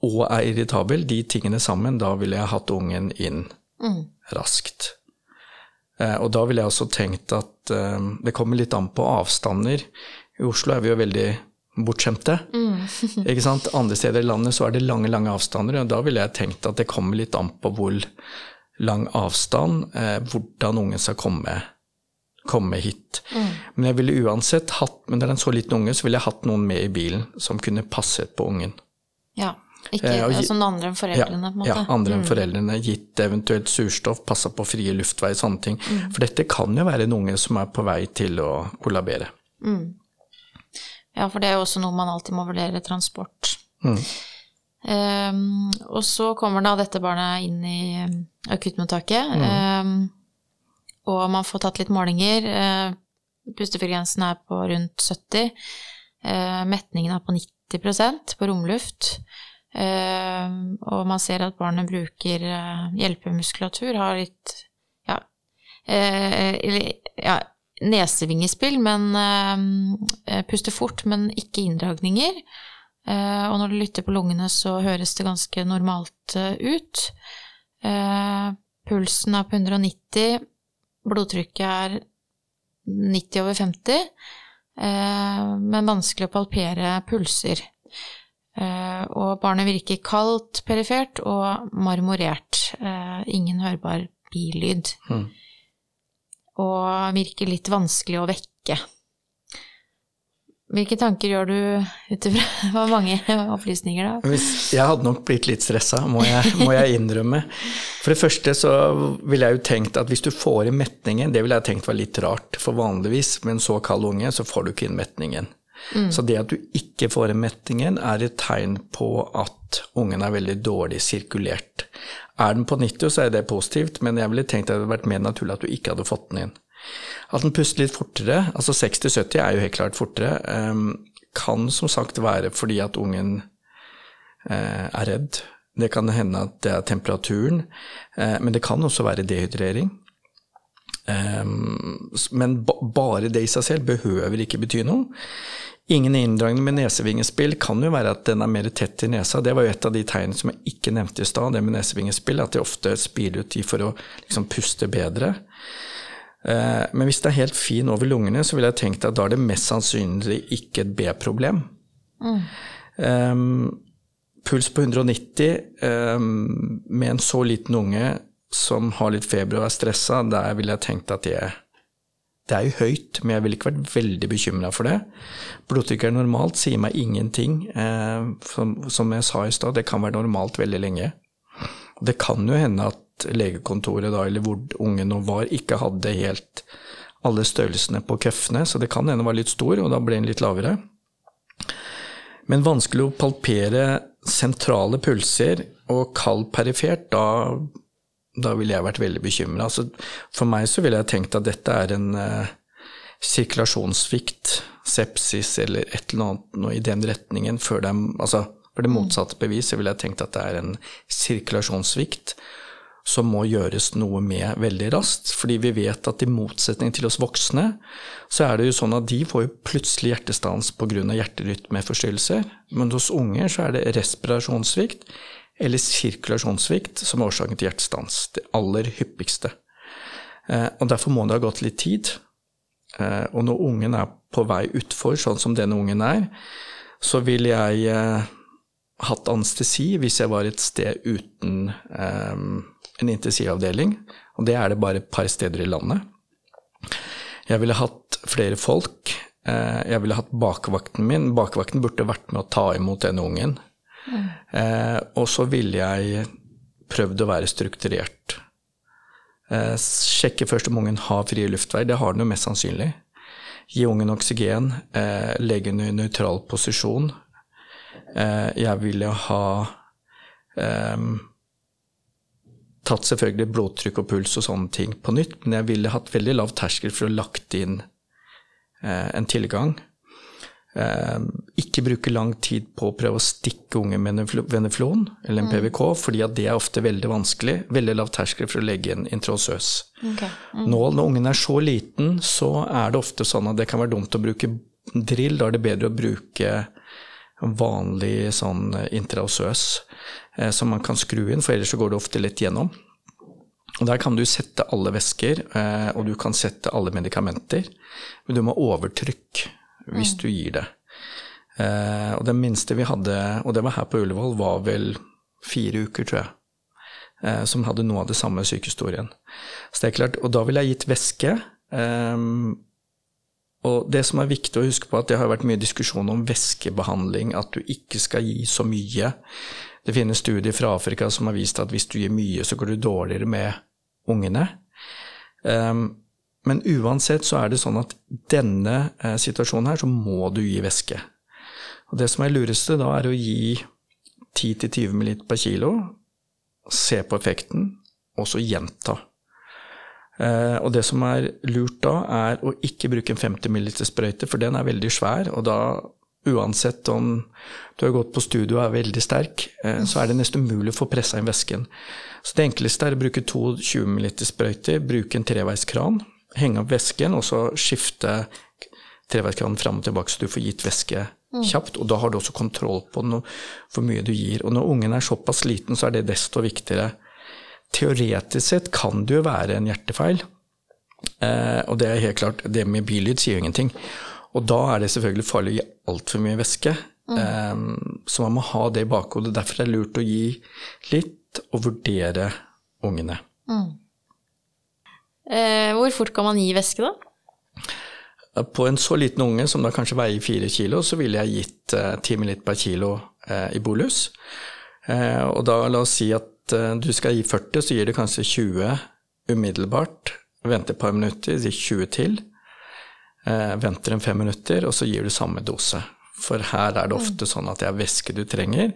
og er irritabel, de tingene sammen, da ville jeg hatt ungen inn mm. raskt. Eh, og da ville jeg også tenkt at eh, det kommer litt an på avstander. I Oslo er vi jo veldig bortskjemte. Mm. ikke sant? Andre steder i landet så er det lange, lange avstander, og da ville jeg tenkt at det kommer litt an på hvor lang avstand, eh, hvordan ungen skal komme, komme hit. Mm. Men jeg ville uansett hatt, men det er en så liten unge, så ville jeg hatt noen med i bilen som kunne passet på ungen. Ja. Ikke Eh, og sånn andre enn foreldrene, på en måte. Ja, andre enn Mm. foreldrene. Gitt eventuelt surstoff, passa på frie luftveier, sånne ting. For dette kan jo være en unge som er på vei til å kollabere. Mm. Ja, for det er jo også noe man alltid må vurdere transport. Mm. Ehm, og så kommer da dette barnet inn i um, akuttmottaket, ehm, og man får tatt litt målinger. Uh, Pustefrekvensen er på rundt 70. Eh, metningen er på 90% på romluft. Ehm, og man ser at barnet bruker eh, hjelpemuskulatur, har litt ja, eh, ja nesevingespill, men eh, puster fort, men ikke inndragninger. Eh, og når du lytter på lungene, så høres det ganske normalt eh, ut. Eh, pulsen er på 190, blodtrykket er 90 over 50, eh, men vanskelig å palpere pulser. Eh, og barnet virker kaldt perifert og marmorert. Eh, ingen hørbar bilyd Mm. og virker litt vanskelig å vekke. Hvilke tanker gjør du ut ifra mange opplysninger, da? Jeg hadde nok blitt litt stressa, må, må jeg innrømme. For det første så ville jeg jo tenkt at hvis du får inn metningen, det ville jeg tenkt var litt rart. For vanligvis med en så kald unge, så får du ikke inn metningen. Så det at du ikke får inn metningen, er et tegn på at ungen er veldig dårlig sirkulert. Er den på 90, så er det positivt, men jeg ville tenkt at det hadde vært mer naturlig at du ikke hadde fått den inn. At den puster litt fortere, altså 60-70 er jo helt klart fortere, ehm, kan som sagt være fordi at ungen eh, er redd. Det kan hende at det er temperaturen, eh, men det kan også være dehydrering. Ehm, men bare det i seg selv behøver ikke bety noe. Ingen inndragning med nesevingespill kan jo være at den er mer tett i nesa. Det var jo et av de tegnene som jeg ikke nevnte i stad, det med nesevingespill, at de ofte spiler ut de for å liksom puste bedre. Eh, Men hvis det er helt fin over lungene, så ville jeg tenkt at da er det mest sannsynlig ikke et B-problem. Um, puls på 190 um, med en så liten unge som har litt feber og er stressa, der ville jeg tenkt at det, det er jo høyt, men jeg ville ikke vært veldig bekymra for det. Blodtrykket normalt, sier meg ingenting. Um, som, som jeg sa i stad, det kan være normalt veldig lenge. Det kan jo hende at legekontoret da, eller hvor ungen nå var, ikke hadde helt alle størrelsene på køffene, så det kan hende var litt stor, og da ble den litt lavere. Men vanskelig å palpere sentrale pulser og kald perifert, da, da ville jeg vært veldig bekymra. Altså, for meg så ville jeg tenkt at dette er en eh, sirkulasjonssvikt, sepsis eller et eller annet noe i den retningen før det Altså, for det motsatte beviset ville jeg tenkt at det er en sirkulasjonssvikt som må gjøres noe med veldig raskt. Fordi vi vet at i motsetning til oss voksne, så er det jo sånn at de får jo plutselig hjertestans pga. hjerterytmeforstyrrelser. Men hos unger så er det respirasjonssvikt eller sirkulasjonssvikt som er årsaken til hjertestans. Det aller hyppigste. Eh, og derfor må det ha gått litt tid. Eh, og når ungen er på vei utfor, sånn som denne ungen er, så vil jeg eh, hatt anestesi hvis jeg var et sted uten en intensivavdeling, og det er det bare et par steder i landet. Jeg ville hatt flere folk. Uh, jeg ville hatt bakvakten min. Bakvakten burde vært med å ta imot denne ungen. Mm. Og så ville jeg prøvd å være strukturert. Uh, sjekke først om ungen har frie luftveier. Det har den jo mest sannsynlig. Gi ungen oksygen. legge den i nøytral posisjon Eh, jeg ville ha tatt selvfølgelig blodtrykk og puls og sånne ting på nytt, men jeg ville hatt veldig lav terskel for å lagt inn eh, en tilgang. Eh, ikke bruke lang tid på å prøve å stikke unge med veneflon eller en mm. PVK, fordi det er ofte veldig vanskelig. Veldig lav terskel for å legge inn intraosøs. Okay. Mm. Nå når ungen er så liten, så er det ofte sånn at det kan være dumt å bruke drill. Da er det bedre å bruke vanlig sånn intraosøs eh, som man kan skru inn, for ellers så går det ofte lett gjennom. Og Der kan du sette alle væsker, eh, og du kan sette alle medikamenter, men du må ha overtrykk hvis mm. du gir det. Eh, og det minste vi hadde, og det var her på Ullevål, var vel fire uker, tror jeg. Eh, som hadde noe av det samme sykehistorien. Så det er klart, Og da ville jeg gitt væske. Eh, og det som er viktig å huske på, at det har vært mye diskusjon om væskebehandling, at du ikke skal gi så mye. Det finnes studier fra Afrika som har vist at hvis du gir mye, så går du dårligere med ungene. Um, men uansett så er det sånn at denne eh, situasjonen her, så må du gi væske. Og det som er lureste da, er å gi 10-20 ml per kilo, se på effekten, og så gjenta. Eh, og det som er lurt da, er å ikke bruke en 50 ml sprøyte, for den er veldig svær, og da uansett om du har gått på studio og er veldig sterk, eh, så er det nesten umulig å få pressa inn væsken. Så det enkleste er å bruke to 20 ml sprøyter, bruke en treveiskran, henge opp væsken, og så skifte treveiskranen fram og tilbake, så du får gitt væske mm. kjapt. Og da har du også kontroll på hvor mye du gir. Og når ungen er såpass liten, så er det desto viktigere Teoretisk sett kan det jo være en hjertefeil. Eh, og det er helt klart, det med bilyd sier jo ingenting. Og da er det selvfølgelig farlig å gi altfor mye væske. Mm. Eh, så man må ha det i bakhodet. Derfor er det lurt å gi litt, og vurdere ungene. Mm. Eh, hvor fort kan man gi væske, da? På en så liten unge som da kanskje veier fire kilo, så ville jeg gitt eh, ti ml per kilo eh, i bolus. Eh, og da la oss si at Eh, du skal gi 40, så gir du kanskje 20 umiddelbart. Venter et par minutter, gir 20 til. Eh, venter en fem minutter, og så gir du samme dose. For her er det ofte sånn at det er væske du trenger.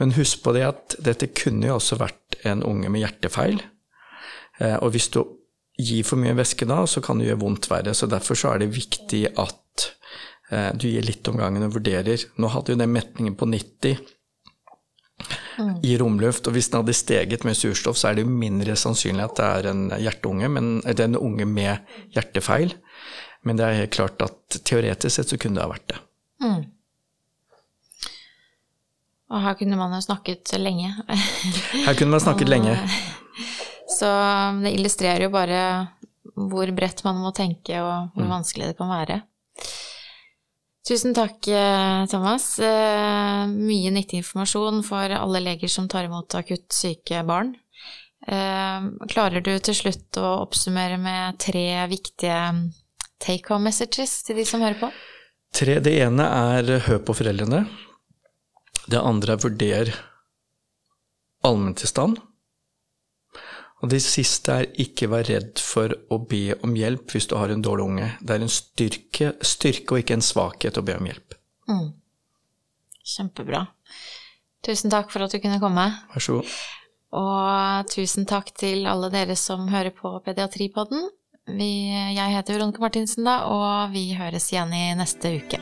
Men husk på det at dette kunne jo også vært en unge med hjertefeil. Eh, og hvis du gir for mye væske da, så kan det gjøre vondt verre. Så derfor så er det viktig at du gir litt om gangen og vurderer. Nå hadde jo den metningen på 90 mm. i romluft. Og hvis den hadde steget med surstoff, så er det jo mindre sannsynlig at det er en hjerteunge, men det er en unge med hjertefeil. Men det er helt klart at teoretisk sett så kunne det ha vært det. Mm. Og her kunne man jo snakket lenge. her kunne man snakket lenge. Så det illustrerer jo bare hvor bredt man må tenke, og hvor mm. vanskelig det kan være. Tusen takk, eh, Thomas. Eh, mye nyttig informasjon for alle leger som tar imot akutt syke barn. Eh, klarer du til slutt å oppsummere med tre viktige take home messages til de som hører på? Tre. Det ene er hør på foreldrene. Det andre er vurder allmenntilstand. Og det siste er ikke vær redd for å be om hjelp hvis du har en dårlig unge. Det er en styrke, styrke og ikke en svakhet å be om hjelp. Mm. Kjempebra. Tusen takk for at du kunne komme. Vær så god. Og tusen takk til alle dere som hører på Pediatripodden. Vi, jeg heter Veronica Martinsen, da, og vi høres igjen i neste uke.